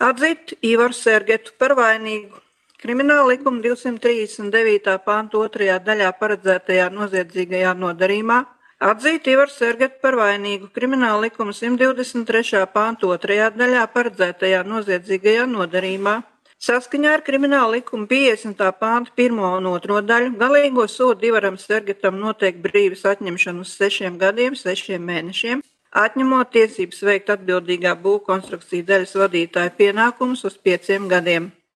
Atzīt Ivaru Sergetu par vainīgu Krimināla likuma 239. pānta otrajā daļā paredzētajā noziedzīgajā nodarījumā atzīt Ivaru Sergetu par vainīgu Krimināla likuma 123. pānta otrajā daļā paredzētajā noziedzīgajā nodarījumā. Saskaņā ar Krimināla likuma 50. pānta 1 un 2 daļu galīgo sodu Ivaram Sergetam notiek brīvas atņemšana uz 6 gadiem, 6 mēnešiem, atņemot tiesības veikt atbildīgā būvkonstrukcija daļas vadītāja pienākumus uz 5 gadiem.